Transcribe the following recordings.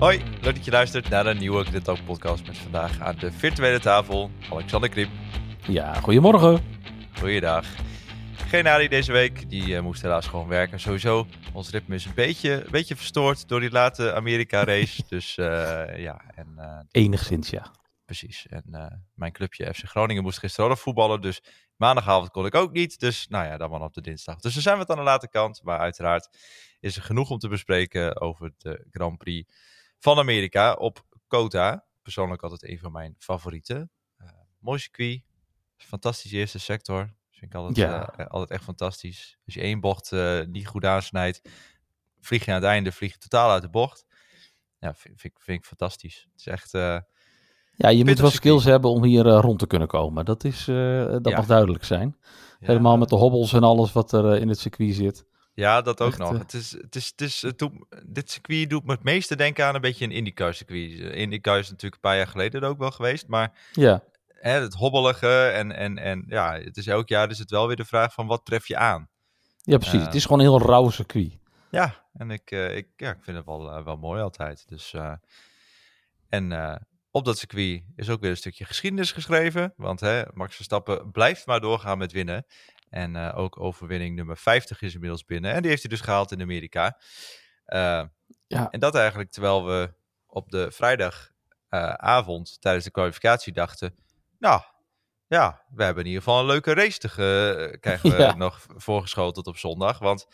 Hoi, leuk dat je luistert naar een nieuwe Talk podcast met vandaag aan de virtuele tafel Alexander Kriep. Ja, goedemorgen. Goeiedag. Geen Ali deze week, die uh, moest helaas gewoon werken. Sowieso, ons ritme is een beetje, een beetje verstoord door die late Amerika-race. dus uh, ja. En, uh, Enigszins, ja. Precies. En mijn clubje FC Groningen moest gisteren ook voetballen. Dus maandagavond kon ik ook niet. Dus nou ja, dan maar op de dinsdag. Dus dan zijn we het aan de late kant. Maar uiteraard is er genoeg om te bespreken over de Grand Prix van Amerika op Kota. Persoonlijk altijd een van mijn favorieten. mooi circuit. Fantastische eerste sector. Vind ik altijd, ja. uh, altijd echt fantastisch. Als je één bocht uh, niet goed aansnijdt, vlieg je aan het einde vlieg je totaal uit de bocht. Ja, vind, vind, vind ik fantastisch. Het is echt... Uh, ja, je moet wel skills hebben om hier rond te kunnen komen. Dat, is, dat ja. mag duidelijk zijn. Ja. Helemaal met de hobbels en alles wat er in het circuit zit. Ja, dat ook echt, nog. Het is, het is, het is, het doet, dit circuit doet me het meeste denken aan een beetje een IndyCar circuit. IndyCar is natuurlijk een paar jaar geleden ook wel geweest, maar ja hè, het hobbelige en, en, en ja, het is elk jaar is het wel weer de vraag van wat tref je aan. Ja, precies. Uh, het is gewoon een heel rauw circuit. Ja, en ik, uh, ik, ja, ik vind het wel, wel mooi altijd. Dus, en op dat circuit is ook weer een stukje geschiedenis geschreven. Want hè, Max Verstappen blijft maar doorgaan met winnen. En ook overwinning nummer 50 is inmiddels binnen. En die heeft hij dus gehaald in Amerika. ja. En dat eigenlijk terwijl we op de vrijdagavond tijdens de kwalificatie dachten nou, ja, we hebben in ieder geval een leuke race te krijgen we ja. nog voorgeschoteld op zondag. Want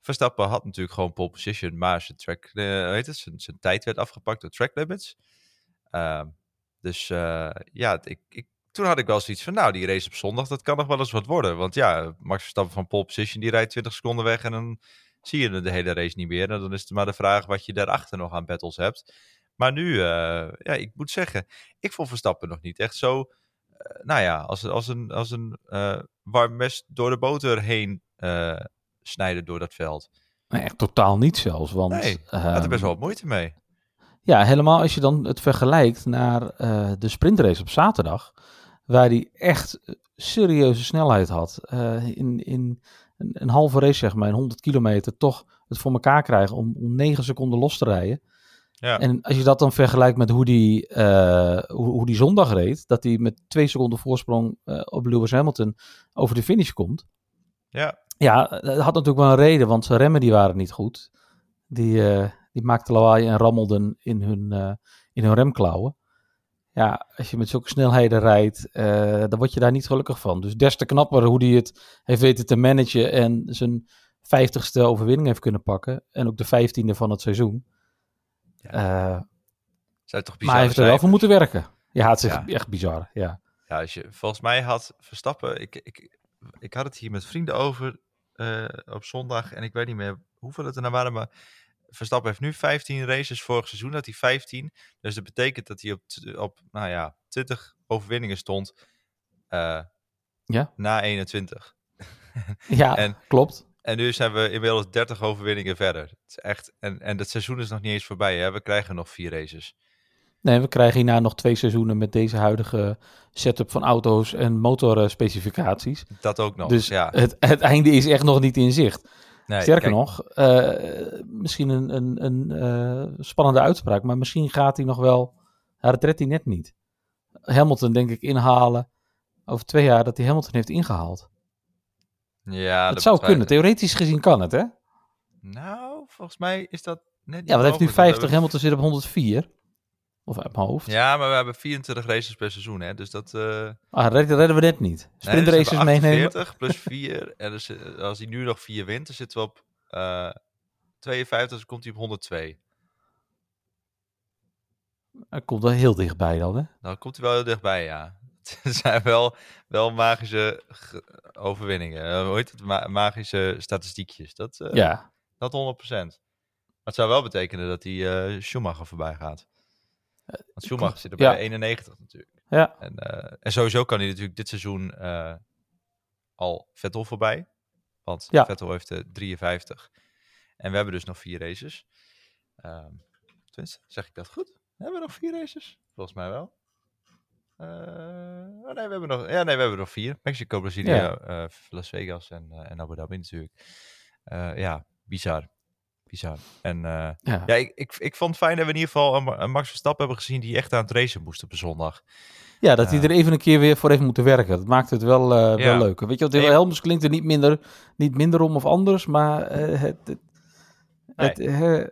Verstappen had natuurlijk gewoon pole position, maar zijn, track, weet het, zijn, zijn tijd werd afgepakt door track limits. Uh, dus ja, ik, ik, toen had ik wel zoiets van, nou, die race op zondag, dat kan nog wel eens wat worden. Want ja, Max Verstappen van pole position, die rijdt 20 seconden weg en dan zie je de hele race niet meer. En dan is het maar de vraag wat je daarachter nog aan battles hebt. Maar nu, uh, ja, ik moet zeggen, ik vond Verstappen nog niet echt zo, uh, nou ja, als, als een, als een uh, warm mes door de boter heen snijden door dat veld. Nee, echt totaal niet zelfs, want... Nee, hij had er best wel wat moeite mee. Ja, helemaal als je dan het vergelijkt naar de sprintrace op zaterdag, waar hij echt serieuze snelheid had. in, in een, een, halve race, zeg maar, in 100 kilometer, toch het voor elkaar krijgen om, om 9 seconden los te rijden. Ja. En als je dat dan vergelijkt met hoe die, uh, hoe, hoe, die zondag reed, dat hij met twee seconden voorsprong uh, op Lewis Hamilton over de finish komt. Ja. Ja, dat had natuurlijk wel een reden, want zijn remmen die waren niet goed. Die, die maakten lawaai en rammelden in hun, in hun remklauwen. Ja, als je met zulke snelheden rijdt, dan word je daar niet gelukkig van. Dus des te knapper hoe hij het heeft weten te managen en zijn vijftigste overwinning heeft kunnen pakken. En ook de vijftiende van het seizoen. Ja. Uh, Zou toch maar hij heeft er wel voor moeten werken. Ja, het is ja. echt bizar. Ja. ja, als je volgens mij had Verstappen. Ik, ik, ik had het hier met vrienden over uh, op zondag. En ik weet niet meer hoeveel het er nou waren. Maar Verstappen heeft nu 15 races. Vorig seizoen had hij 15. Dus dat betekent dat hij op, op nou ja, 20 overwinningen stond. Uh, ja. Na 21. ja, en, klopt. En nu zijn we inmiddels 30 overwinningen verder. Het is echt, en, en het seizoen is nog niet eens voorbij. Hè? We krijgen nog vier races. Nee, we krijgen hierna nog twee seizoenen met deze huidige setup van auto's en motorspecificaties. Dat ook nog, dus ja. Het, het einde is echt nog niet in zicht. Nee, Sterker kijk... nog, uh, misschien een, een, een uh, spannende uitspraak, maar misschien gaat hij nog wel, ja, dat redt hij net niet. Hamilton denk ik inhalen over twee jaar dat hij Hamilton heeft ingehaald. Ja, dat, zou kunnen. Theoretisch gezien kan het, hè? Nou, volgens mij is dat net Ja, wat heeft nu 50, Hamilton zit op 104. Of uit mijn hoofd. Ja, maar we hebben 24 races per seizoen, hè. Dus dat... Uh... Ah, redden, redden we net niet. Sprintraces nee, dus meenemen. 40 plus 4. en dus, als hij nu nog 4 wint, dan zitten we op uh, 52, dus komt hij op 102. Hij komt wel heel dichtbij dan, hè? Nou, komt hij wel heel dichtbij, ja. Het zijn wel, wel magische overwinningen. Uh, hoe heet het? Ma magische statistiekjes. Dat, uh, ja. Dat 100%. Maar het zou wel betekenen dat hij Schumacher voorbij gaat. Want Schumacher zit er bij ja. 91 natuurlijk. Ja. En, en sowieso kan hij natuurlijk dit seizoen al Vettel voorbij. Want ja. Vettel heeft de 53. En we hebben dus nog vier races. Um, tenminste, zeg ik dat goed? Hebben we nog vier races? Volgens mij wel. Uh, oh nee, we hebben nog, ja, nee, we hebben nog vier. Mexico, Brazilië, ja. uh, Las Vegas en, uh, en Abu Dhabi natuurlijk. ja, bizar. Bizar. En uh, Ja. ja, ik, ik, ik vond het fijn dat we in ieder geval een, een Max Verstappen hebben gezien die echt aan het racen moest op zondag. Ja, dat hij er even een keer weer voor heeft moeten werken. Dat maakt het wel, eh, wel Ja. leuk. Weet je, wat Nee. Helmers klinkt er niet minder, niet minder om of anders, maar eh, het, het, Nee. het, eh, eh,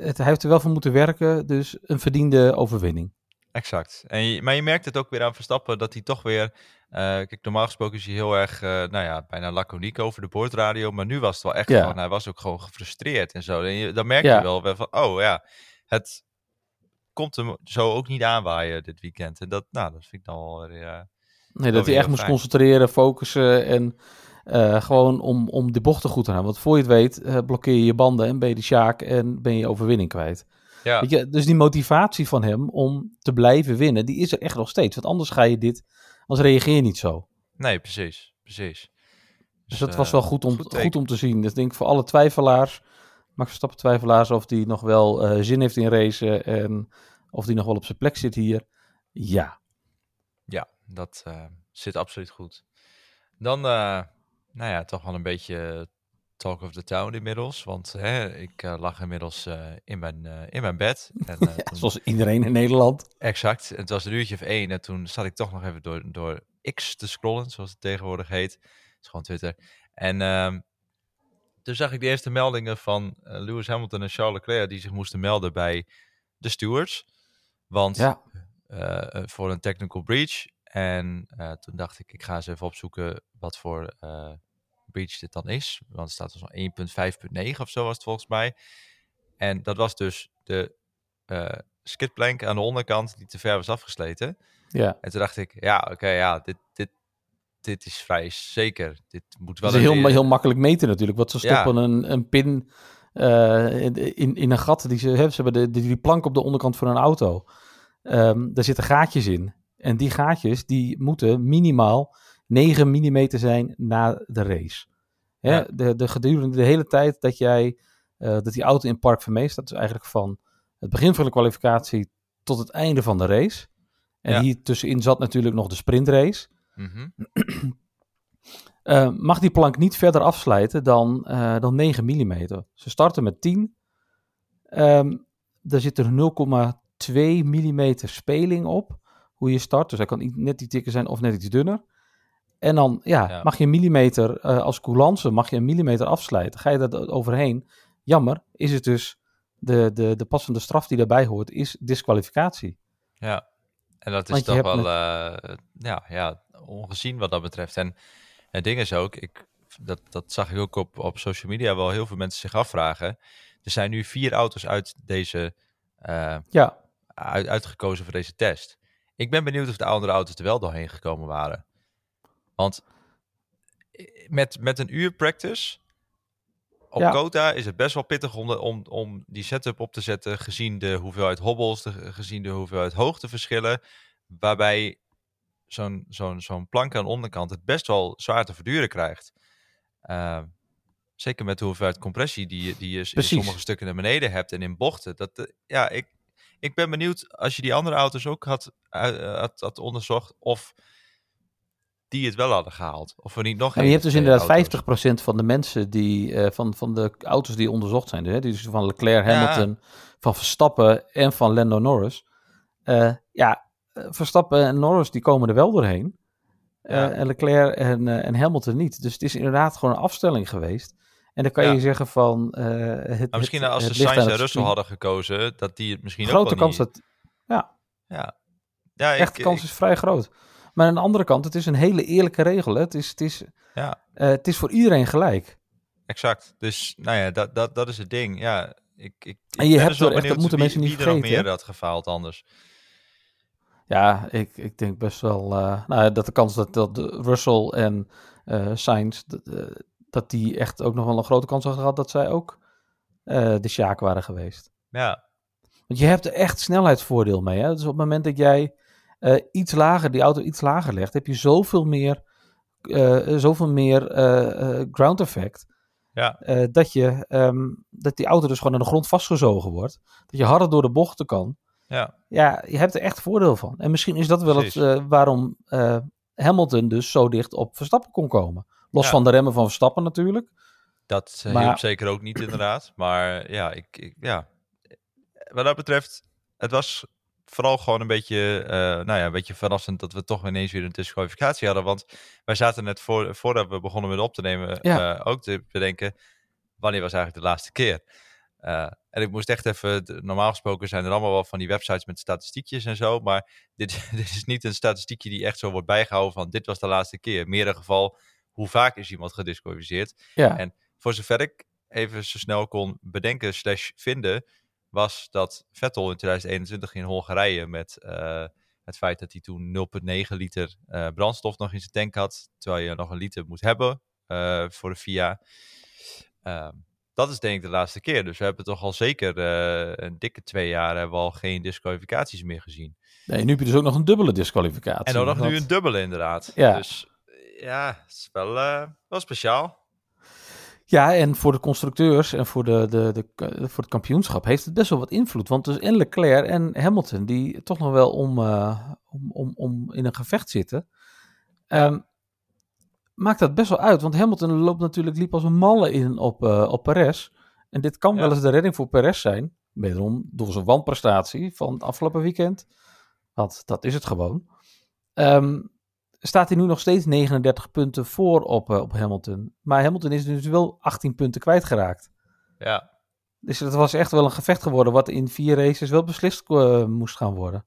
het, hij heeft er wel voor moeten werken, dus een verdiende overwinning. Exact. En je, maar je merkt het ook weer aan Verstappen dat hij toch weer... eh, kijk, normaal gesproken is hij heel erg, eh, nou ja, bijna laconiek over de boordradio. Maar nu was het wel echt Ja. gewoon, hij was ook gewoon gefrustreerd en zo. En je, dan merk Ja. je wel weer van, oh ja, het komt hem zo ook niet aanwaaien dit weekend. En dat, nou, dat vind ik dan wel weer... eh, Nee, dat hij echt moest concentreren, focussen en gewoon om, om de bochten goed te houden. Want voor je het weet, blokkeer je je banden en ben je de Sjaak en ben je overwinning kwijt. Ja, Weet je, dus die motivatie van hem om te blijven winnen, die is er echt nog steeds. Want anders ga je dit, anders reageer je niet zo. nee, precies, precies. Dus dat eh, was wel goed om, goed om te zien. Dus ik denk voor alle twijfelaars, Max Verstappen twijfelaars, of die nog wel eh, zin heeft in racen en of die nog wel op zijn plek zit hier. Ja, Ja, dat eh, zit absoluut goed. Dan, eh, nou ja, toch wel een beetje talk of the town inmiddels. Want hè, ik eh, lag inmiddels eh, in, mijn, eh, in mijn bed. En, toen- zoals iedereen in Nederland. Exact. Het was een uurtje of één. En toen zat ik toch nog even door, door X te scrollen, zoals het tegenwoordig heet. Het is gewoon Twitter. En ehm, toen zag ik de eerste meldingen van Lewis Hamilton en Charles Leclerc... die zich moesten melden bij de stewards. Want Ja, voor een technical breach. En toen dacht ik, ik ga eens even opzoeken wat voor breach dit dan is. Want het staat dus al 1.5.9 of zo was het volgens mij. En dat was dus de eh skidplank aan de onderkant die te ver was afgesleten. ja. En toen dacht ik, ja, oké, ja, dit, dit, dit is vrij zeker. Dit moet wel Dat is een- heel, heel makkelijk meten natuurlijk. Want ze Ja. stoppen een, een pin eh, in, in, een gat. Die ze, hebben. ze hebben de, die, die plank op de onderkant van een auto. Ehm, daar zitten gaatjes in. En die gaatjes die moeten minimaal 9 mm zijn na de race. Hè, Ja. de, de gedurende de hele tijd dat jij eh, dat die auto in park vermeest, dat is eigenlijk van het begin van de kwalificatie tot het einde van de race. En Ja. hier tussenin zat natuurlijk nog de sprintrace. Mhm. Eh, mag die plank niet verder afsluiten dan, eh, dan 9 mm. Ze starten met 10. Ehm daar zit er 0,2 mm speling op. Hoe je start. Dus hij kan net iets dikker zijn of net iets dunner. En dan ja, Ja. mag je een millimeter eh, als coulance mag je een millimeter afsluiten. Ga je daar overheen. Jammer is het dus de, de, de passende straf die daarbij hoort is disqualificatie. Ja, en dat is toch wel met- eh, ja, ja, ongezien wat dat betreft. En het ding is ook, ik, dat, dat zag ik ook op, op social media wel heel veel mensen zich afvragen. Er zijn nu vier auto's uit deze, eh, Ja, uit, uitgekozen voor deze test. Ik ben benieuwd of de andere auto's er wel doorheen gekomen waren. Want eh, met, met een uur practice op Ja. Kota is het best wel pittig om, de, om, om die setup op te zetten, gezien de hoeveelheid hobbels, de, gezien de hoeveelheid hoogteverschillen, waarbij zo'n zo'n zo'n plank aan de onderkant het best wel zwaar te verduren krijgt. Eh, zeker met de hoeveelheid compressie die je, die je in sommige stukken naar beneden hebt en in bochten. Dat, eh, ja, ik, ik ben benieuwd als je die andere auto's ook had, eh, had, had onderzocht of die het wel hadden gehaald. Of we niet nog En je hebt dus inderdaad auto's. 50% van de mensen die, eh, van, van de auto's die onderzocht zijn, hè, dus van Leclerc, Ja. Hamilton, van Verstappen en van Lando Norris. Eh, ja, eh, Verstappen en Norris die komen er wel doorheen. Ja. en Leclerc en, en Hamilton niet. Dus het is inderdaad gewoon een afstelling geweest. En dan kan Ja. je zeggen van... het, Maar misschien het- als ligt Sainz en Russell hadden gekozen, dat die het misschien ook Grote kans niet... dat... Ja, Ja, ja echt ik, de kans ik- is vrij groot. Maar aan de andere kant, het is een hele eerlijke regel. Hè? Het, is, het, is, ja, eh, het is voor iedereen gelijk. exact. Dus nou ja, dat, dat, dat is het ding. Ja, ik, ik, En je hebt dus er echt- dat moeten wie, mensen niet wie er nog vergeten, meer had gefaald anders. Ja, ik, ik denk best wel eh, nou, dat de kans dat, dat Russell en eh Sainz, dat, dat die echt ook nog wel een grote kans hadden gehad dat zij ook de Sjaak waren geweest. Ja, Want je hebt er echt snelheidsvoordeel mee. Hè? Dus op het moment dat jij eh, iets lager, die auto iets lager legt, heb je zoveel meer, eh, zoveel meer ground effect. ja, dat, je, ehm, dat die auto dus gewoon aan de grond vastgezogen wordt. Dat je harder door de bochten kan. ja, Ja, je hebt er echt voordeel van. En misschien is dat wel het, Precies. waarom Hamilton dus zo dicht op Verstappen kon komen. Los Ja. van de remmen van Verstappen natuurlijk. Dat uh, Maar- hielp zeker ook niet, inderdaad. Maar ja, ik, ik, ja, wat dat betreft, het was vooral gewoon een beetje, eh, nou ja, een beetje verrassend dat we toch ineens weer een disqualificatie hadden. Want wij zaten net voor, voordat we begonnen met op te nemen Ja. eh, ook te bedenken, wanneer was eigenlijk de laatste keer? Eh, en ik moest echt even, normaal gesproken zijn er allemaal wel van die websites met statistiekjes en zo, maar dit, dit is niet een statistiekje die echt zo wordt bijgehouden van dit was de laatste keer. Meer een geval, hoe vaak is iemand gedisqualificeerd? Ja, En voor zover ik even zo snel kon bedenken slash vinden, was dat Vettel in 2021 in Hongarije met eh, het feit dat hij toen 0,9 liter eh, brandstof nog in zijn tank had, terwijl je nog een liter moet hebben eh, voor de FIA. Ehm, dat is denk ik de laatste keer. Dus we hebben toch al zeker een dikke twee jaar hebben we al geen disqualificaties meer gezien. nee, nu heb je dus ook nog een dubbele disqualificatie. En dan nog nu een dubbele inderdaad. Ja. Dus ja, het is wel, wel speciaal. Ja, en voor de constructeurs en voor, de, de, de, voor het kampioenschap heeft het best wel wat invloed. Want dus en Leclerc en Hamilton, die toch nog wel om, eh, om, om, om in een gevecht zitten, ehm, maakt dat best wel uit. Want Hamilton loopt natuurlijk, liep als een malle in op, eh, op Perez. En dit kan Ja. wel eens de redding voor Perez zijn. Wederom door zijn wanprestatie van het afgelopen weekend. Want dat is het gewoon. Ehm, staat hij nu nog steeds 39 punten voor op, eh, op Hamilton. Maar Hamilton is dus wel 18 punten kwijtgeraakt. Ja, Dus het was echt wel een gevecht geworden wat in vier races wel beslist eh, moest gaan worden.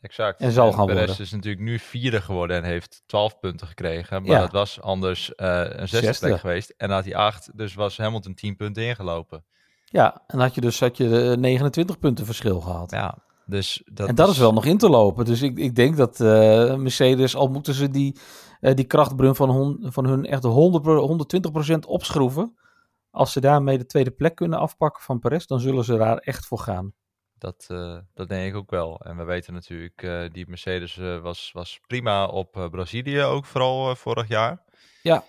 Exact. En zal gaan Perez worden. is natuurlijk nu vierde geworden en heeft 12 punten gekregen. Maar Ja. dat was anders eh, een zesde, plek geweest. En had hij acht, dus was Hamilton 10 punten ingelopen. Ja, en had je dus had je eh, 29 punten verschil gehad. Ja, dus dat en dat is wel nog in te lopen. Dus ik, ik denk dat eh, Mercedes, al moeten ze die, eh, die krachtbrun van, hon, van hun echt 100, 120% opschroeven. Als ze daarmee de tweede plek kunnen afpakken van Perez, dan zullen ze daar echt voor gaan. Dat, eh, dat denk ik ook wel. En we weten natuurlijk, die Mercedes was, was prima op Brazilië ook vooral vorig jaar. Ja.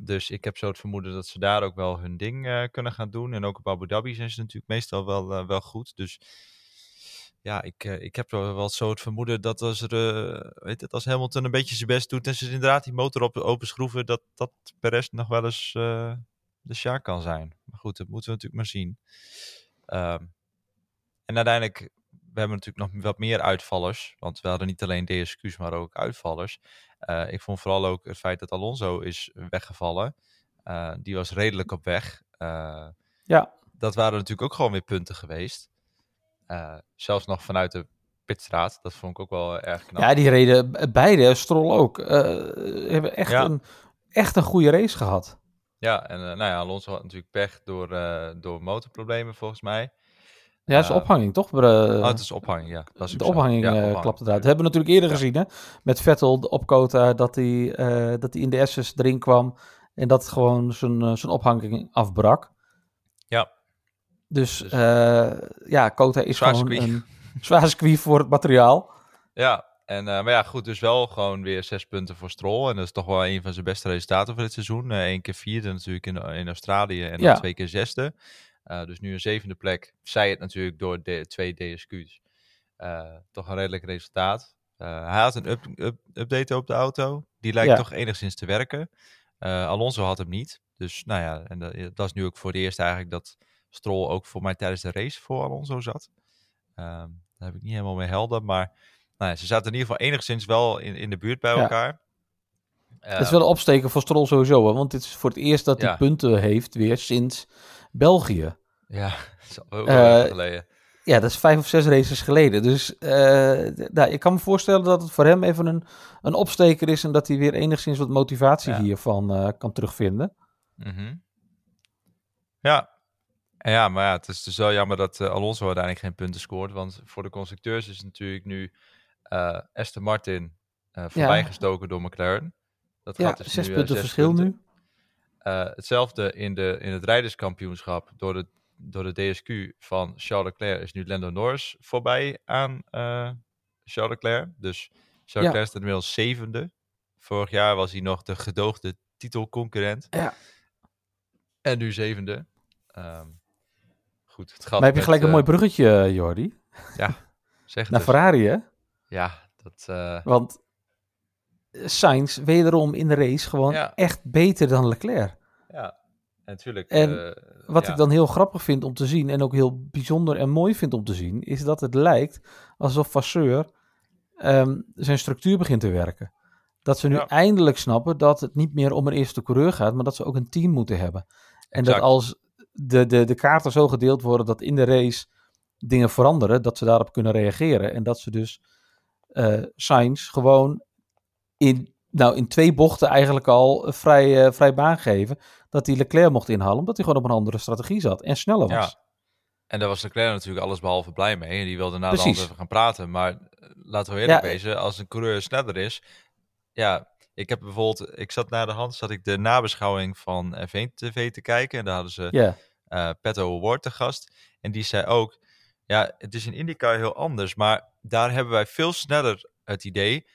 Dus ik heb zo het vermoeden dat ze daar ook wel hun ding kunnen gaan doen. En ook op Abu Dhabi zijn ze natuurlijk meestal wel, wel goed. Dus ja, ik, eh, ik heb wel zo het vermoeden dat als, er, eh, weet het, als Hamilton een beetje zijn best doet en ze inderdaad die motor op open schroeven, dat, dat Perez nog wel eens eh, de Sjaak kan zijn. Maar goed, dat moeten we natuurlijk maar zien. Ehm, en uiteindelijk, we hebben natuurlijk nog wat meer uitvallers. Want we hadden niet alleen DSQ's, maar ook uitvallers. Ik vond vooral ook het feit dat Alonso is weggevallen. Die was redelijk op weg. Ja. Dat waren natuurlijk ook gewoon weer punten geweest. Eh, zelfs nog vanuit de pitstraat. Dat vond ik ook wel erg knap. Ja, die reden beide, Stroll ook, eh, hebben echt, Ja. een, echt een goede race gehad. Ja, en eh, nou ja, Alonso had natuurlijk pech door, door motorproblemen volgens mij. Ja, zijn Eh, ophanging toch? Oh, het is ophanging, ja. Dat is de ophanging Ja, ophanging. klapte eruit. Dat hebben we natuurlijk eerder Ja. gezien hè? met Vettel op Kota, dat hij, dat hij in de S's erin kwam en dat gewoon zijn, zijn ophanging afbrak. Dus eh, ja, Kota is Zwaar gewoon een zwaar circuit voor het materiaal. Ja, en, eh, maar ja, goed, dus wel gewoon weer zes punten voor Stroll. En dat is toch wel een van zijn beste resultaten voor dit seizoen. Eén keer vierde natuurlijk in, in Australië en dan twee keer zesde. Eh, dus nu een zevende plek. Zij het natuurlijk door de twee DSQ's. Eh, toch een redelijk resultaat. Eh, hij had een up, up- update op de auto. Die lijkt Ja. toch enigszins te werken. Eh, Alonso had hem niet. Dus nou ja, en dat, dat is nu ook voor het eerst eigenlijk dat Stroll ook voor mij tijdens de race voor Alonso zat. Ehm, daar heb ik niet helemaal mee helder. Maar nou ja, ze zaten in ieder geval enigszins wel in, in de buurt bij Ja. elkaar. Het is wel een opsteken voor Stroll sowieso, hè? want dit is voor het eerst dat hij Ja. punten heeft weer sinds België. Ja, dat is ook Eh, geleden. Ja, dat is vijf of zes races geleden. Dus eh, nou, ik kan me voorstellen dat het voor hem even een, een opsteker is en dat hij weer enigszins wat motivatie Ja. hiervan eh, kan terugvinden. Mhm. Ja. Ja, maar ja, het is dus wel jammer dat eh, Alonso uiteindelijk geen punten scoort. Want voor de constructeurs is natuurlijk nu eh Aston Martin eh voorbijgestoken door McLaren. Dat Ja, gaat dus zes nu, eh, punten zes verschil punten. nu. Hetzelfde in, de, in het rijderskampioenschap. Door de, door de DSQ van Charles Leclerc is nu Lando Norris voorbij aan eh, Charles Leclerc. Dus Charles Ja. Leclerc staat inmiddels zevende. Vorig jaar was hij nog de gedoogde titelconcurrent. Ja. En nu zevende. Ehm, goed, het gaat Maar heb je met, gelijk een eh, mooi bruggetje, eh, Jordi, Zeg het naar. Ferrari, hè? Ja, dat... eh, Want Sainz wederom in de race gewoon Ja. echt beter dan Leclerc. ja. natuurlijk. En Wat ja. ik dan heel grappig vind om te zien en ook heel bijzonder en mooi vind om te zien, is dat het lijkt alsof Vasseur ehm, zijn structuur begint te werken. Dat ze nu Ja. eindelijk snappen dat het niet meer om een eerste coureur gaat, maar dat ze ook een team moeten hebben. En dat als de, de, de kaarten zo gedeeld worden dat in de race dingen veranderen, dat ze daarop kunnen reageren. En dat ze dus eh Sainz gewoon in, nou, in twee bochten eigenlijk al vrij, eh, vrij baan geven. Dat hij Leclerc mocht inhalen, omdat hij gewoon op een andere strategie zat en sneller was. Ja. En daar was Leclerc natuurlijk alles behalve blij mee. En die wilde na de hand even gaan praten. Maar eh, laten we eerlijk Ja. wezen, als een coureur sneller is... Ja, ik heb bijvoorbeeld... Ik zat na de hand, zat ik de nabeschouwing van F1 TV te kijken. En daar hadden ze Ja, eh Petto Ward te gast. En die zei ook, ja, het is in IndyCar heel anders, maar daar hebben wij veel sneller het idee,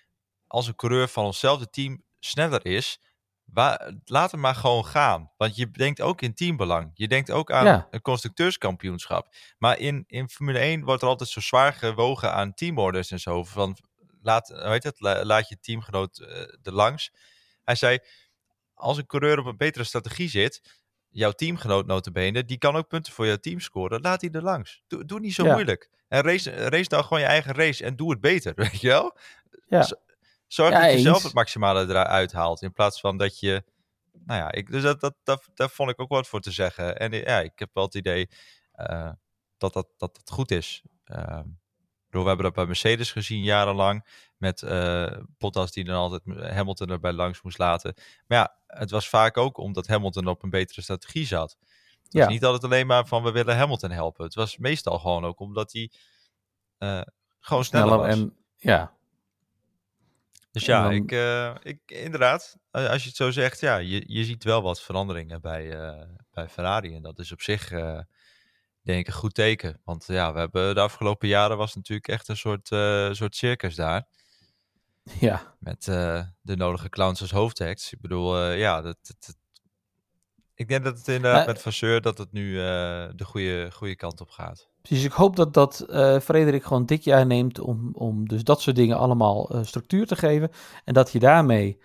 als een coureur van onszelfde team sneller is, wa- laat hem maar gewoon gaan. Want je denkt ook in teambelang. Je denkt ook aan Ja. een constructeurskampioenschap. Maar in, in Formule 1 wordt er altijd zo zwaar gewogen aan teamorders en zo. Van, laat, heet het, La- laat je teamgenoot eh er langs. Hij zei, als een coureur op een betere strategie zit, jouw teamgenoot notabene, die kan ook punten voor jouw team scoren. Laat die er langs. Doe, doe niet zo Ja. moeilijk. En race, race dan gewoon je eigen race en doe het beter, weet je wel? ja. Zorg Ja, dat je zelf het maximale eruit haalt, in plaats van dat je... Nou ja, ik, dus dat, dat, dat, daar vond ik ook wat voor te zeggen. En ja, ik heb wel het idee eh, dat, dat, dat goed is. Ehm, we hebben dat bij Mercedes gezien jarenlang. Met Bottas die dan altijd Hamilton erbij langs moest laten. Maar ja, het was vaak ook omdat Hamilton op een betere strategie zat. Het was Ja. niet altijd alleen maar van we willen Hamilton helpen. Het was meestal gewoon ook omdat hij eh, gewoon sneller, sneller was. en ja, Dus ja, dan- ik, eh, ik, inderdaad, als je het zo zegt, ja, je, je ziet wel wat veranderingen bij, bij Ferrari. En dat is op zich, denk ik, een goed teken. Want ja, we hebben de afgelopen jaren was natuurlijk echt een soort, eh, soort circus daar. ja, Met eh, de nodige clowns als hoofdacts. Ik bedoel, eh, ja, dat, dat, dat- ik denk dat het inderdaad met Vasseur dat het nu de goede, goede kant op gaat. precies. Ik hoop dat, dat Frederik gewoon dit jaar neemt om, om dus dat soort dingen allemaal structuur te geven. En dat je daarmee,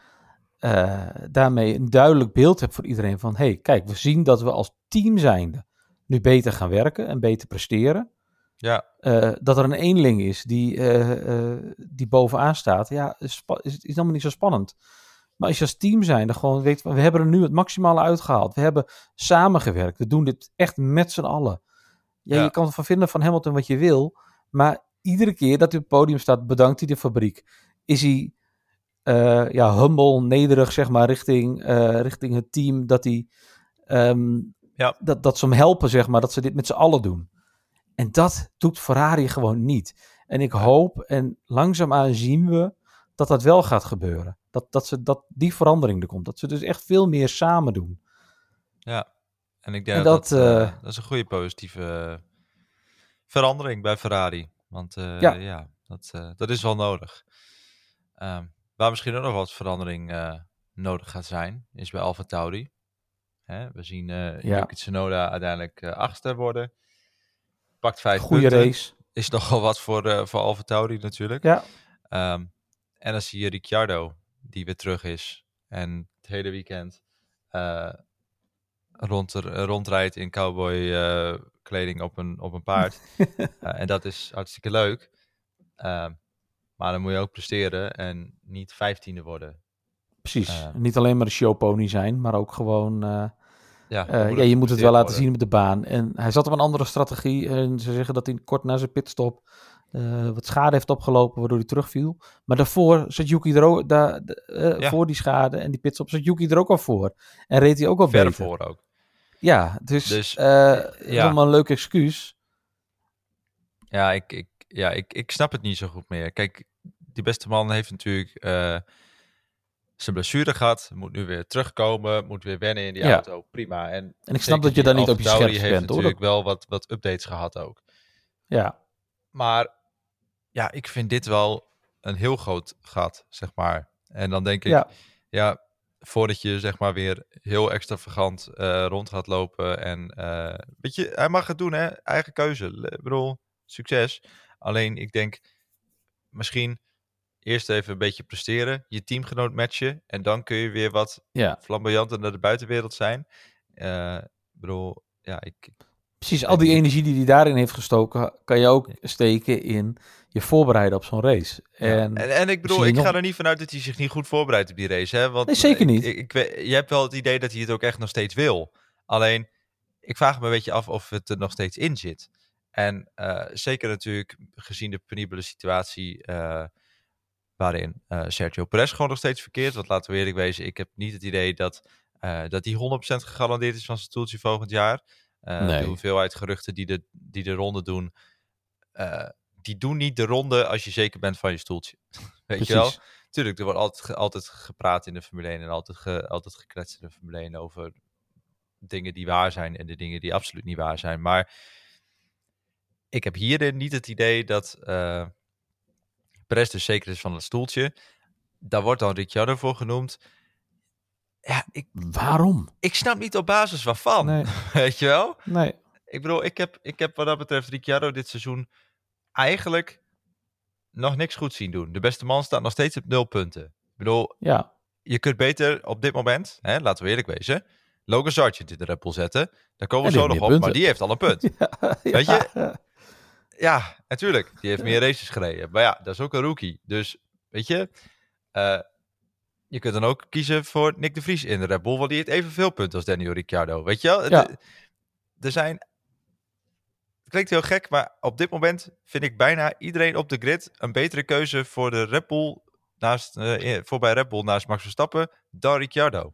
daarmee een duidelijk beeld hebt voor iedereen van, hey, kijk, we zien dat we als team zijnde nu beter gaan werken en beter presteren. Ja, Eh, dat er een eenling is die, eh, eh, die bovenaan staat, ja, is, is, is helemaal niet zo spannend. Maar als je als team zijn, dan gewoon weet, we hebben er nu het maximale uitgehaald. We hebben samengewerkt. We doen dit echt met z'n allen. Ja, Ja. Je kan ervan vinden van Hamilton wat je wil, maar iedere keer dat hij op het podium staat, bedankt hij de fabriek. Is hij ja, humble, nederig, zeg maar, richting, richting het team, dat hij ehm, Ja. dat, dat ze hem helpen, zeg maar, dat ze dit met z'n allen doen. En dat doet Ferrari gewoon niet. En ik hoop, en langzaamaan zien we, dat dat wel gaat gebeuren. Dat, dat, ze, dat die verandering er komt. Dat ze dus echt veel meer samen doen. Ja, en ik denk En dat, dat, eh, eh, dat is een goede positieve verandering bij Ferrari. Want eh, Ja. ja, dat, dat is wel nodig. Ehm, waar misschien ook nog wat verandering nodig gaat zijn, is bij Alfa Tauri. Hè, we zien eh Ja. Yuki Tsunoda uiteindelijk eh achtste worden. Pakt vijf Goede punten. race. Is nogal wat voor, eh voor Alfa Tauri natuurlijk. Ja, Ehm, en dan zie je Ricciardo, die weer terug is. En het hele weekend eh, rond, er- rondrijdt in cowboy kleding op een, op een paard. En dat is hartstikke leuk. Ehm, maar dan moet je ook presteren en niet vijftiende worden. precies. Eh. Niet alleen maar de showpony zijn, maar ook gewoon... Ja, Eh, ja, je moet het wel laten zien op de baan. En hij zat op een andere strategie. En ze zeggen dat hij kort na zijn pitstop eh, wat schade heeft opgelopen, waardoor hij terugviel. Maar daarvoor zat Yuki er ook, daar, eh, Ja. voor die schade en die pitstop zat Yuki er ook al voor. En reed hij ook al worden. beter. Voor ook. Ja, dus, Dus, ja. allemaal een leuk excuus. Ja, ik, ik, ja ik, ik snap het niet zo goed meer. Kijk, die beste man heeft natuurlijk zijn blessure gehad. Moet nu weer terugkomen. Moet weer wennen in die Ja. auto. Prima. En, En ik snap dat je daar niet op je heeft bent, hoor. natuurlijk wel wat, wat updates gehad ook. Ja, Maar ja, ik vind dit wel een heel groot gat, zeg maar. En dan denk ik, ja, ja, voordat je zeg maar weer heel extravagant eh rond gaat lopen. En eh, weet je, hij mag het doen, hè? Eigen keuze. Ik bedoel, succes. Alleen ik denk, misschien eerst even een beetje presteren, je teamgenoot matchen. En dan kun je weer wat ja. flamboyanter naar de buitenwereld zijn. eh, ik bedoel, ja, ik, Precies, al die energie die hij daarin heeft gestoken, kan je ook steken in je voorbereiden op zo'n race. En, En, en ik bedoel, ik ga er niet vanuit dat hij zich niet goed voorbereidt op die race. Hè? Want Nee, zeker niet. Ik, je hebt wel het idee dat hij het ook echt nog steeds wil. Alleen, ik vraag me een beetje af of het er nog steeds in zit. En eh, zeker natuurlijk gezien de penibele situatie eh, waarin eh, Sergio Perez gewoon nog steeds verkeert. Want laten we eerlijk wezen, ik heb niet het idee dat, eh, dat hij 100% gegarandeerd is van zijn stoeltje volgend jaar. Eh, Nee. De hoeveelheid geruchten die de, die de ronde doen, die doen niet de ronde als je zeker bent van je stoeltje. Weet je wel? Tuurlijk, er wordt altijd, altijd gepraat in de Formule 1 en altijd, ge, altijd gekletst in de Formule 1 over dingen die waar zijn en de dingen die absoluut niet waar zijn. Maar ik heb hierin niet het idee dat Perez dus zeker is van het stoeltje. Daar wordt dan Ricciardo voor genoemd. Ja, ik, Waarom? ik snap niet op basis waarvan. Nee, Weet je wel? nee. Ik bedoel, ik heb, ik heb wat dat betreft Ricciardo dit seizoen eigenlijk nog niks goed zien doen. De beste man staat nog steeds op nul punten. Ik bedoel, Ja, je kunt beter op dit moment, hè, laten we eerlijk wezen, Logan Sargent in de Bull zetten. Daar komen we zo nog op, maar die heeft al een punt. Weet je? Ja, natuurlijk. Die heeft meer races gereden. Maar ja, dat is ook een rookie. Dus, weet je, eh, je kunt dan ook kiezen voor Nick de Vries in de Red Bull, want die heeft evenveel punten als Daniel Ricciardo. Weet je wel? Ja. Er zijn... Het klinkt heel gek, maar op dit moment vind ik bijna iedereen op de grid een betere keuze voor de Red Bull naast, eh, voor bij Red Bull naast Max Verstappen dan Ricciardo.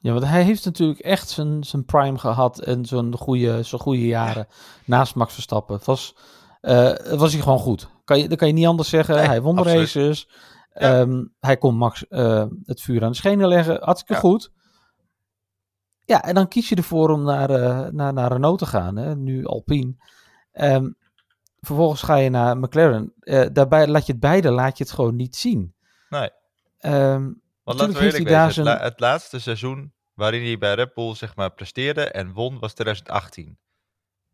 Ja, want hij heeft natuurlijk echt zijn, zijn prime gehad en zo'n goede, zo'n goede jaren naast Max Verstappen. Het was, eh, was hij gewoon goed. Kan je, dat kan je niet anders zeggen. Nee, hij won de races. Ja. Ehm, hij kon Max eh, het vuur aan de schenen leggen. Hartstikke Ja. goed. Ja, en dan kies je ervoor om naar, eh, naar, naar Renault te gaan. Hè? Nu Alpine. Ehm, vervolgens ga je naar McLaren. Daarbij laat je het beide laat je het gewoon niet zien. Nee. Ehm, Want laten we eerlijk daar het, la- het laatste seizoen waarin hij bij Red Bull zeg maar presteerde en won was 2018.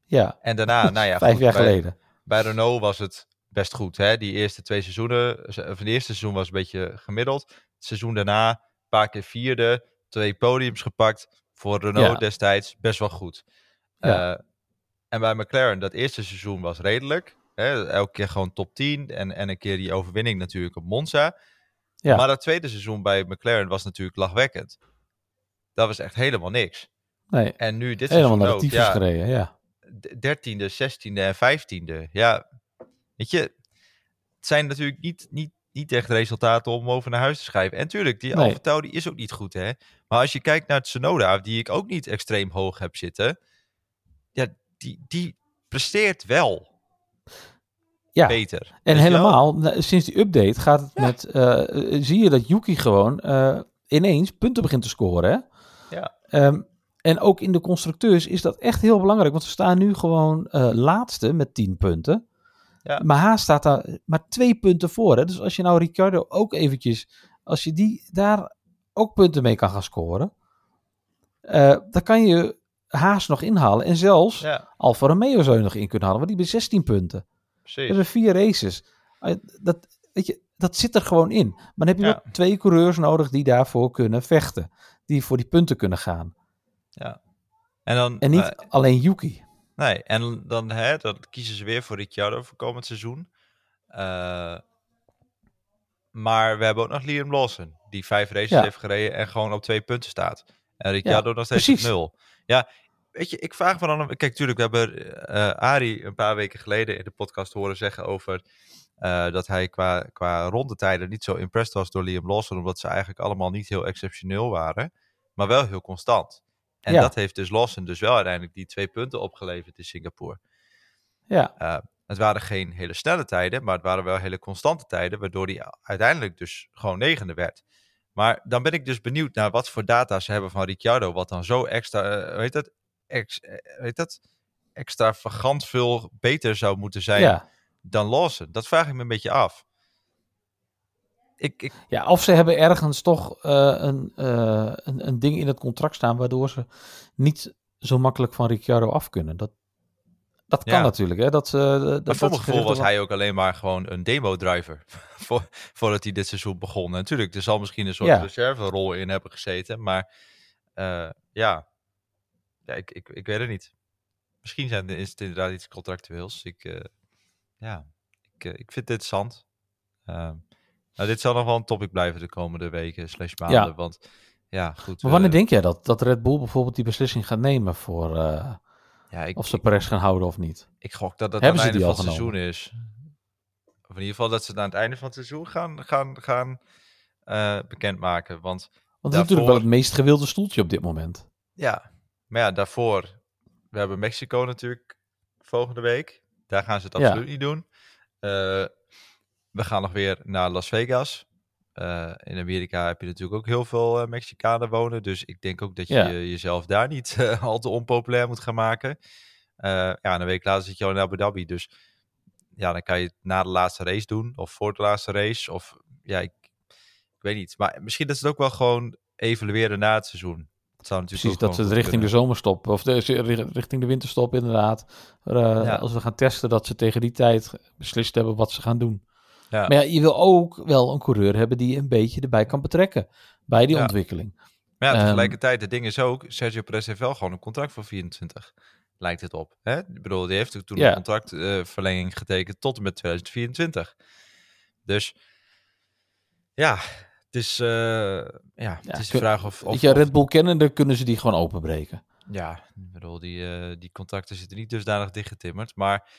ja, En daarna, nou ja, vijf goed, jaar bij, geleden. bij Renault was het best goed. Hè? Die eerste twee seizoenen, of het eerste seizoen was een beetje gemiddeld. Het seizoen daarna, een paar keer vierde, twee podiums gepakt. Voor Renault Ja. destijds best wel goed. Ja. Eh, en bij McLaren, dat eerste seizoen was redelijk. Hè? Elke keer gewoon top 10 en, en een keer die overwinning natuurlijk op Monza. Ja. Maar dat tweede seizoen bij McLaren was natuurlijk lachwekkend. Dat was echt helemaal niks. Nee, En nu dit helemaal seizoen ook, ja, gereden, ja. dertiende, zestiende en vijftiende. Ja, weet je, het zijn natuurlijk niet, niet, niet echt resultaten om over naar huis te schrijven. En tuurlijk, die Nee. Alfa is ook niet goed, hè. Maar als je kijkt naar het Sonoda, die ik ook niet extreem hoog heb zitten, ja, die, die presteert wel Ja, beter. en wel? helemaal, sinds die update gaat het Ja. met, eh, zie je dat Yuki gewoon eh, ineens punten begint te scoren, hè? Ja. Ehm, en ook in de constructeurs is dat echt heel belangrijk, want ze staan nu gewoon eh, laatste met 10 punten. Ja. Maar Haas staat daar maar twee punten voor, hè? Dus als je nou Ricardo ook eventjes, als je die daar ook punten mee kan gaan scoren, dan kan je Haas nog inhalen. En zelfs Ja, Alfa Romeo zou je nog in kunnen halen, want die hebben 16 punten. Precies. Er zijn vier races. Eh, Dat, weet je, dat zit er gewoon in. Maar dan heb je Ja. wel twee coureurs nodig die daarvoor kunnen vechten. Die voor die punten kunnen gaan. En dan, En niet alleen Yuki. Nee, en dan, hè, dan kiezen ze weer voor Ricciardo voor komend seizoen. Eh, maar we hebben ook nog Liam Lawson, die vijf races Ja. heeft gereden en gewoon op twee punten staat. En Ricciardo nog steeds op nul. Ja, weet je, ik vraag me dan... Kijk, tuurlijk, we hebben eh Arie een paar weken geleden in de podcast horen zeggen over... eh, dat hij qua, qua rondetijden niet zo impressed was door Liam Lawson, omdat ze eigenlijk allemaal niet heel exceptioneel waren, maar wel heel constant. En Ja. dat heeft dus Lawson dus wel uiteindelijk die twee punten opgeleverd in Singapore. Ja, Eh, het waren geen hele snelle tijden, maar het waren wel hele constante tijden, waardoor hij uiteindelijk dus gewoon negende werd. Maar dan ben ik dus benieuwd naar wat voor data ze hebben van Ricciardo, wat dan zo extra, eh, weet dat, ex, eh, weet dat, extravagant veel beter zou moeten zijn ja. dan Lawson. Dat vraag ik me een beetje af. Ik, ik, ja, of ze hebben ergens toch eh, een, eh, een, een ding in het contract staan... waardoor ze niet zo makkelijk van Ricciardo af kunnen. Dat, dat kan Ja. natuurlijk. Hè? Dat, ze dat, maar voor mijn gevoel was hij ook alleen maar gewoon een demo-driver. voor, voordat hij dit seizoen begon. En natuurlijk, er zal misschien een soort Ja. reserverol in hebben gezeten. Maar ja, ja, ik, ik, ik weet het niet. Misschien zijn, is het inderdaad iets contractueels. Ik, uh, ja, ik, uh, ik vind het interessant. Uh, nou, dit zal nog wel een topic blijven de komende weken slash maanden. Ja. Want ja, goed. Maar wanneer denk jij dat, dat Red Bull bijvoorbeeld die beslissing gaat nemen voor ja, ik, of ze Perez gaan houden of niet? Ik gok dat dat Hebben aan het einde van het seizoen is. Of in ieder geval dat ze het aan het einde van het seizoen gaan, gaan, gaan bekendmaken. Want, want het is natuurlijk wel het meest gewilde stoeltje op dit moment. Ja, maar ja, daarvoor we hebben Mexico natuurlijk volgende week. Daar gaan ze het absoluut niet doen. Uh, we gaan nog weer naar Las Vegas. Uh, in Amerika heb je natuurlijk ook heel veel uh, Mexicanen wonen. Dus ik denk ook dat je ja. jezelf daar niet al te onpopulair moet gaan maken. ja, een week later zit je al in Abu Dhabi. Dus ja, dan kan je het na de laatste race doen. Of voor de laatste race. Of ja, ik, ik weet niet. Maar misschien dat ze het ook wel gewoon evalueren na het seizoen. Precies, dat ze het richting de zomerstop of de, richting de winterstop inderdaad. Uh, Als we gaan testen, dat ze tegen die tijd beslist hebben wat ze gaan doen. Ja. Maar ja, je wil ook wel een coureur hebben die een beetje erbij kan betrekken bij die ontwikkeling. Maar ja, ehm, tegelijkertijd, het ding is ook, Sergio Perez heeft wel gewoon een contract voor 24, lijkt het op. Hè? Ik bedoel, die heeft toen een contractverlenging uh, getekend tot en met 2024. Dus ja, dus uh, ja, het is de vraag of... of je, Red Bull kennende kunnen ze die gewoon openbreken. Ja, ik bedoel, die, uh, die contacten zitten niet dusdanig dichtgetimmerd. Maar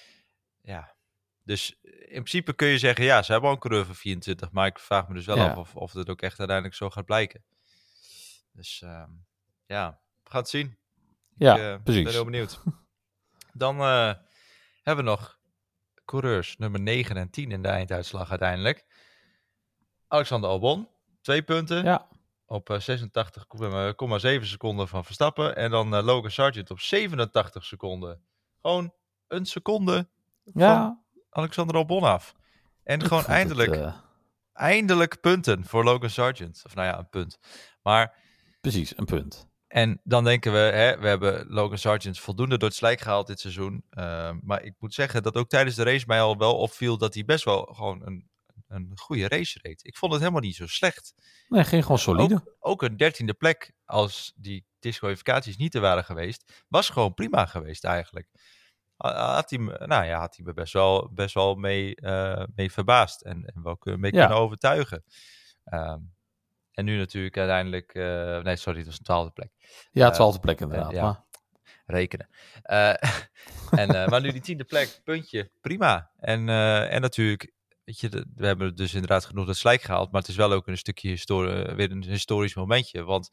ja, dus in principe kun je zeggen, ja, ze hebben al een coureur van 24. Maar ik vraag me dus wel af of, of het ook echt uiteindelijk zo gaat blijken. Dus uh, ja, we gaan het zien. Ja, ik, uh, precies. ben heel benieuwd. Dan hebben we nog coureurs nummer 9 en 10 in de einduitslag uiteindelijk. Alexander Albon, Twee punten. Ja. Op 86,7 eh, seconden van Verstappen. En dan uh, Logan Sargent op 87 seconden. Gewoon een seconde ja. van Alexander Albon af. En gewoon eindelijk, het, uh... eindelijk punten voor Logan Sargent. Of nou ja, een punt. Maar... Precies, een punt. En dan denken we, hè, we hebben Logan Sargent voldoende door het slijk gehaald dit seizoen. Uh, maar ik moet zeggen dat ook tijdens de race mij al wel opviel dat hij best wel gewoon een een goede race reed. Ik vond het helemaal niet zo slecht. Nee, ging gewoon solide. Ook, ook een dertiende plek, als die disqualificaties niet er waren geweest, was gewoon prima geweest eigenlijk. Had hij, me, nou ja, had hij me best wel, best wel mee, uh, mee verbaasd en, en wel mee ja. kunnen overtuigen. Um, en nu natuurlijk uiteindelijk, uh, nee sorry, het was een twaalfde plek. Ja, twaalfde plek inderdaad. ja. Maar rekenen. En, maar nu die tiende plek, puntje, prima. En, en natuurlijk weet je, we hebben dus inderdaad genoeg dat slijk gehaald. Maar het is wel ook een stukje historie, weer een historisch momentje. Want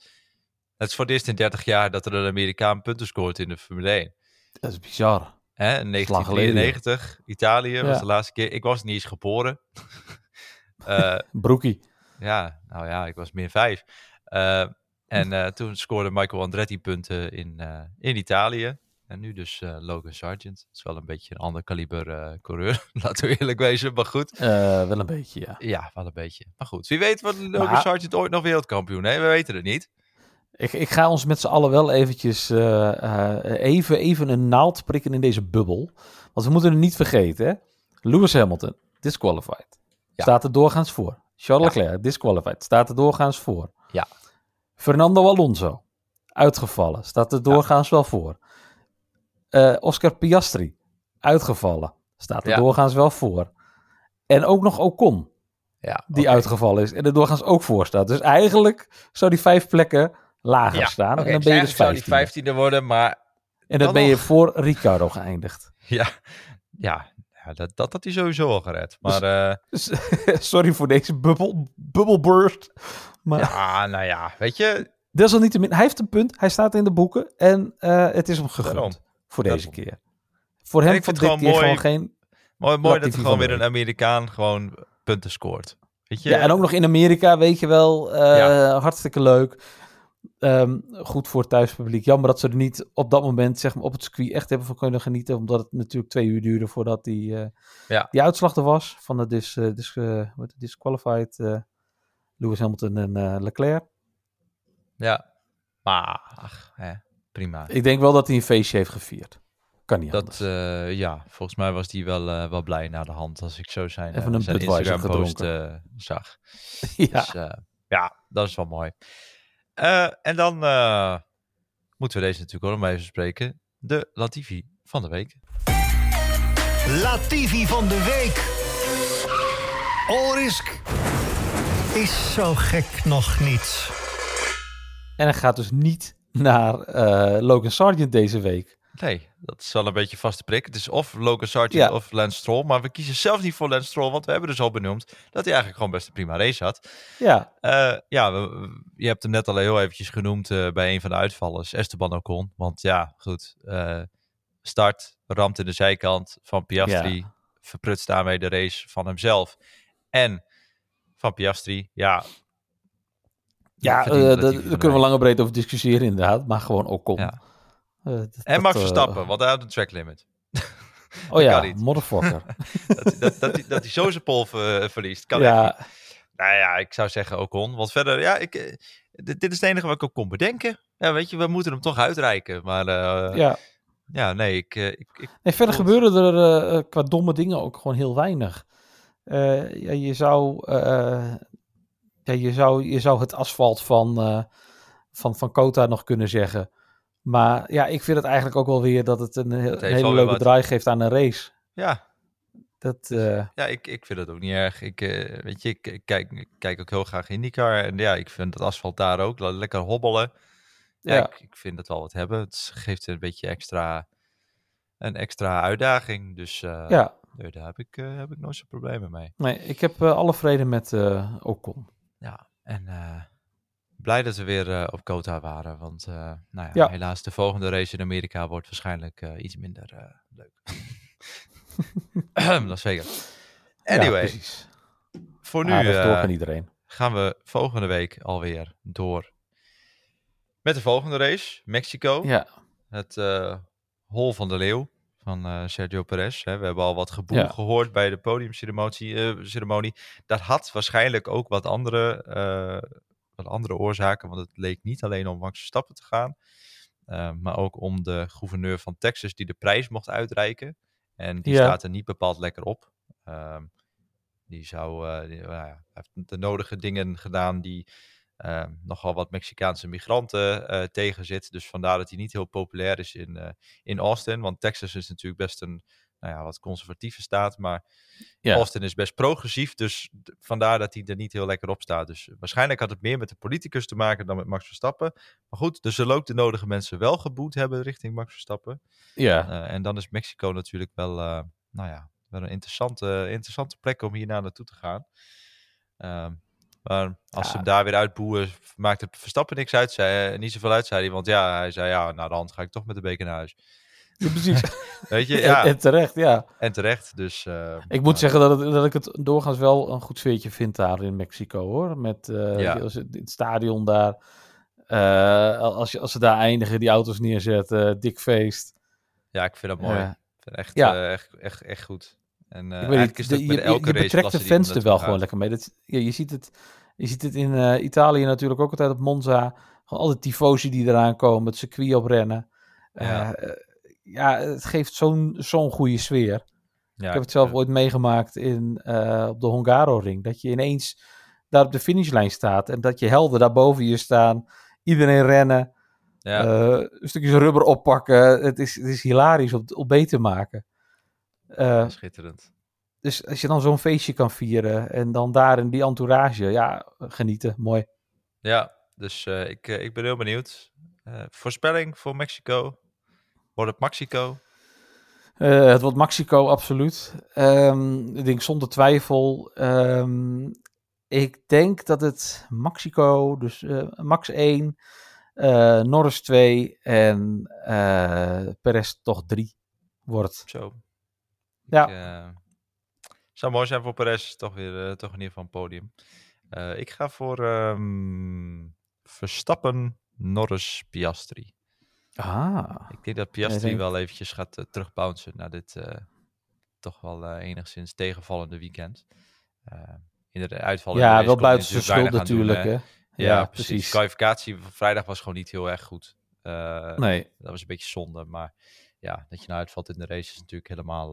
het is voor het eerst in 30 jaar dat er een Amerikaan punten scoort in de Formule 1. Dat is bizar. Hè, in 1993, Italië was de laatste keer. Ik was niet eens geboren. uh, Broekie. Ja, nou ja, ik was meer vijf. Uh, en uh, toen scoorde Michael Andretti punten in, in Italië. En nu dus uh, Logan Sargent. Het is wel een beetje een ander kaliber uh, coureur, laten we eerlijk wezen, maar goed. Uh, wel een beetje, ja. Ja, wel een beetje. Maar goed, wie weet wordt Logan maar... Sargent ooit nog wereldkampioen, hè? We weten het niet. Ik, ik ga ons met z'n allen wel eventjes even, even een naald prikken in deze bubbel. Want we moeten het niet vergeten, hè. Lewis Hamilton, disqualified. Ja. Staat er doorgaans voor. Charles Leclerc, disqualified. Staat er doorgaans voor. Ja. Fernando Alonso, uitgevallen. Staat er doorgaans wel voor. Uh, Oscar Piastri, uitgevallen. Staat er ja. doorgaans wel voor. En ook nog Ocon, ja, die okay. uitgevallen is. En er doorgaans ook voor staat. Dus eigenlijk zou die vijf plekken lager ja, staan. Okay, en dan ben je dus zou die vijftiende worden, maar... En dan ben je voor Ricardo geëindigd. Ja, ja, ja dat, dat had hij sowieso al gered. Maar, dus, uh... Sorry voor deze bubbel, bubbelburst. Maar... Ja, nou ja, weet je... Desalniettemin, hij heeft een punt. Hij staat in de boeken. En uh, het is hem gegund. Daarom voor deze keer. Voor hem vond ik gewoon, gewoon geen. Mooi, mooi dat er gewoon weer een Amerikaan gewoon punten scoort. Weet je? Ja, en ook nog in Amerika, weet je wel, uh, ja. hartstikke leuk. Um, goed voor het thuispubliek. Jammer dat ze er niet op dat moment zeg maar, op het circuit echt hebben van kunnen genieten. Omdat het natuurlijk twee uur duurde voordat die, uh, ja. die uitslag er was. Van de dis, uh, dis, disqualified Lewis Hamilton en Leclerc. Ja, maar ach, hè prima. Ik denk wel dat hij een feestje heeft gevierd. Kan niet dat, uh, ja, volgens mij was hij wel, uh, wel blij naar de hand als ik zo zijn, Even uh, zijn Instagram post zag. ja. Dus, ja, dat is wel mooi. en dan moeten moeten we deze natuurlijk ook nog even spreken. De Latifi van de week. Latifi van de week. Allrisk is zo gek nog niet. En hij gaat dus niet naar eh, Logan Sargent deze week. Nee, dat is wel een beetje vaste prik. Het is of Logan Sargent Ja. of Lance Stroll. Maar we kiezen zelf niet voor Lance Stroll, want we hebben dus al benoemd dat hij eigenlijk gewoon best een prima race had. Ja, Eh, ja, we- je hebt hem net al heel eventjes genoemd eh, bij een van de uitvallers, Esteban Ocon. Want ja, goed, start, ramt in de zijkant van Piastri, Ja. verprutst daarmee de race van hemzelf. En van Piastri, ja. Ja eh, Latifi daar kunnen we lang en breed over discussiëren inderdaad. Maar gewoon ook kom. Ja. Eh, En Max Verstappen, want hij had een track limit. Oh ja, motherfucker. dat, dat, dat, hij- dat hij zo zijn pol ver- verliest, kan echt ja, niet. Nou ja, ik zou zeggen Ocon. Want verder, ja, ik, eh, dit, dit is het enige wat ik ook kon bedenken. Ja, weet je, we moeten hem toch uitreiken. Maar eh, ja. ja. nee, ik, eh, ik, ik Nee, verder gebeuren er eh, eh, qua domme dingen ook gewoon heel weinig. Eh, ja, je, zou, eh, ja, je, zou, je zou het asfalt van, eh, van, van Kota nog kunnen zeggen. Maar ja, ik vind het eigenlijk ook wel weer dat het een, hele leuke wat. draai geeft aan een race. ja, Dat, eh, ja ik, ik vind het ook niet erg. Ik, eh, weet je, ik, ik kijk, ik kijk ook heel graag IndyCar. En ja, ik vind het asfalt daar ook le- lekker hobbelen. Ja, Ja. Ik, ik vind het wel wat hebben. Het geeft een beetje extra, een extra uitdaging. Dus ja, daar heb ik, heb ik nooit zo'n problemen mee. nee, ik heb alle vrede met Ocon. Ja, en eh, blij dat we weer eh, op Kota waren. Want eh, nou ja, Ja. helaas, de volgende race in Amerika wordt waarschijnlijk iets minder leuk. dat zeker. Ja, Anyway, voor nu iedereen. gaan we volgende week alweer door met de volgende race, Mexico. Ja, Het eh hol van de leeuw van eh, Sergio Perez. Hè. We hebben al wat geboel Ja. gehoord bij de podiumceremonie. eh, ceremonie. Dat had waarschijnlijk ook wat andere, eh, wat andere oorzaken, want het leek niet alleen om Max Verstappen te gaan, maar ook om de gouverneur van Texas die de prijs mocht uitreiken. En die Ja. staat er niet bepaald lekker op. Ehm, die zou, die- nou ja, heeft de nodige dingen gedaan die eh, nogal wat Mexicaanse migranten eh tegenzit. Dus vandaar dat hij niet heel populair is in, eh, in Austin. Want Texas is natuurlijk best een nou ja, wat conservatieve staat. Maar ja. Austin is best progressief. Dus vandaar dat hij er niet heel lekker op staat. Dus waarschijnlijk had het meer met de politicus te maken dan met Max Verstappen. Maar goed, er zullen ook de nodige mensen wel geboet hebben richting Max Verstappen. ja. Eh, en dan is Mexico natuurlijk wel, nou ja, wel een interessante, interessante plek om hier naar naartoe te gaan. Ehm, maar als ze hem daar weer uitboeien, maakt het Verstappen niks uit. Zei, eh, niet zoveel uit, zei hij. Want ja, hij zei, ja, naar de hand ga ik toch met de beker naar huis. Ja, precies. Weet je, ja, en terecht, ja. en terecht. Dus, eh, Ik moet zeggen dat, het, dat ik het doorgaans wel een goed sfeertje vind daar in Mexico hoor. Met eh, Ja. het, stadion daar. als, je, als ze daar eindigen, die auto's neerzetten, dik feest. Ja, ik vind dat mooi. Ik vind het echt, ja. echt, echt, echt goed. En uh, is dat je, betrekt de fans er wel gewoon lekker mee. Dat, ja, je, ziet het, je ziet het in eh, Italië natuurlijk ook altijd op Monza. Gewoon al die tifosi die eraan komen, het circuit oprennen. Ja. Eh, eh, ja, het geeft zo'n zo'n goede sfeer. Ja, ik heb het zelf ooit meegemaakt in, op de Hongaro-ring. Dat je ineens daar op de finishlijn staat en dat je helden daar boven je staan. Iedereen rennen, ja, stukjes rubber oppakken. Het is, het is hilarisch om, om mee te maken. Eh, schitterend. dus als je dan zo'n feestje kan vieren en dan daar in die entourage, ja, genieten, mooi. Ja, dus eh, ik, eh, ik ben heel benieuwd. Voorspelling voor Mexico. Wordt het Mexico? Het wordt Mexico, absoluut. Ehm, ik denk zonder twijfel. Ehm, ik denk dat het Mexico, dus Max 1, eh Norris 2 en Perez toch 3 wordt. Zo. Ja. Ik, eh, zou mooi zijn voor Perez. Toch weer, eh, toch in ieder geval een podium. Eh, ik ga voor ehm, Verstappen, Norris, Piastri. Ah, Ik denk dat Piastri denk- wel eventjes gaat uh, terugbouncen na dit toch wel enigszins tegenvallende weekend. In de uitval de ja, wel buiten zijn schuld doen, natuurlijk. hè. Ja, precies. Kwalificatie van vrijdag was gewoon niet heel erg goed. Nee, Dat was een beetje zonde, maar ja, dat je nou uitvalt in de race is natuurlijk helemaal,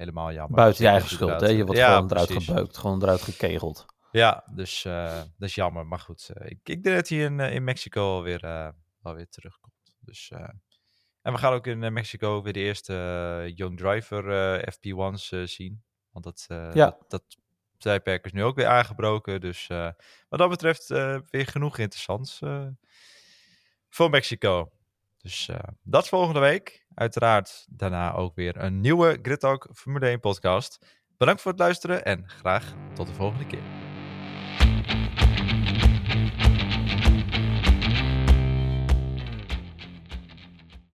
helemaal jammer. buiten je eigen schuld. Hè? Je wordt Ja, gewoon eruit gebeukt, gewoon eruit gekegeld. Ja, dus eh, dat is jammer. Maar goed, eh, ik, ik denk dat hij in, eh, in Mexico alweer, eh alweer terugkomt. Dus, uh, en we gaan ook in Mexico weer de eerste Young Driver FP1's zien. Want dat, ja. dat, dat tijdperk is nu ook weer aangebroken. Dus wat dat betreft weer genoeg interessants voor Mexico. Dus uh, dat volgende week. Uiteraard daarna ook weer een nieuwe Grid Talk Formule 1 podcast. Bedankt voor het luisteren en graag tot de volgende keer.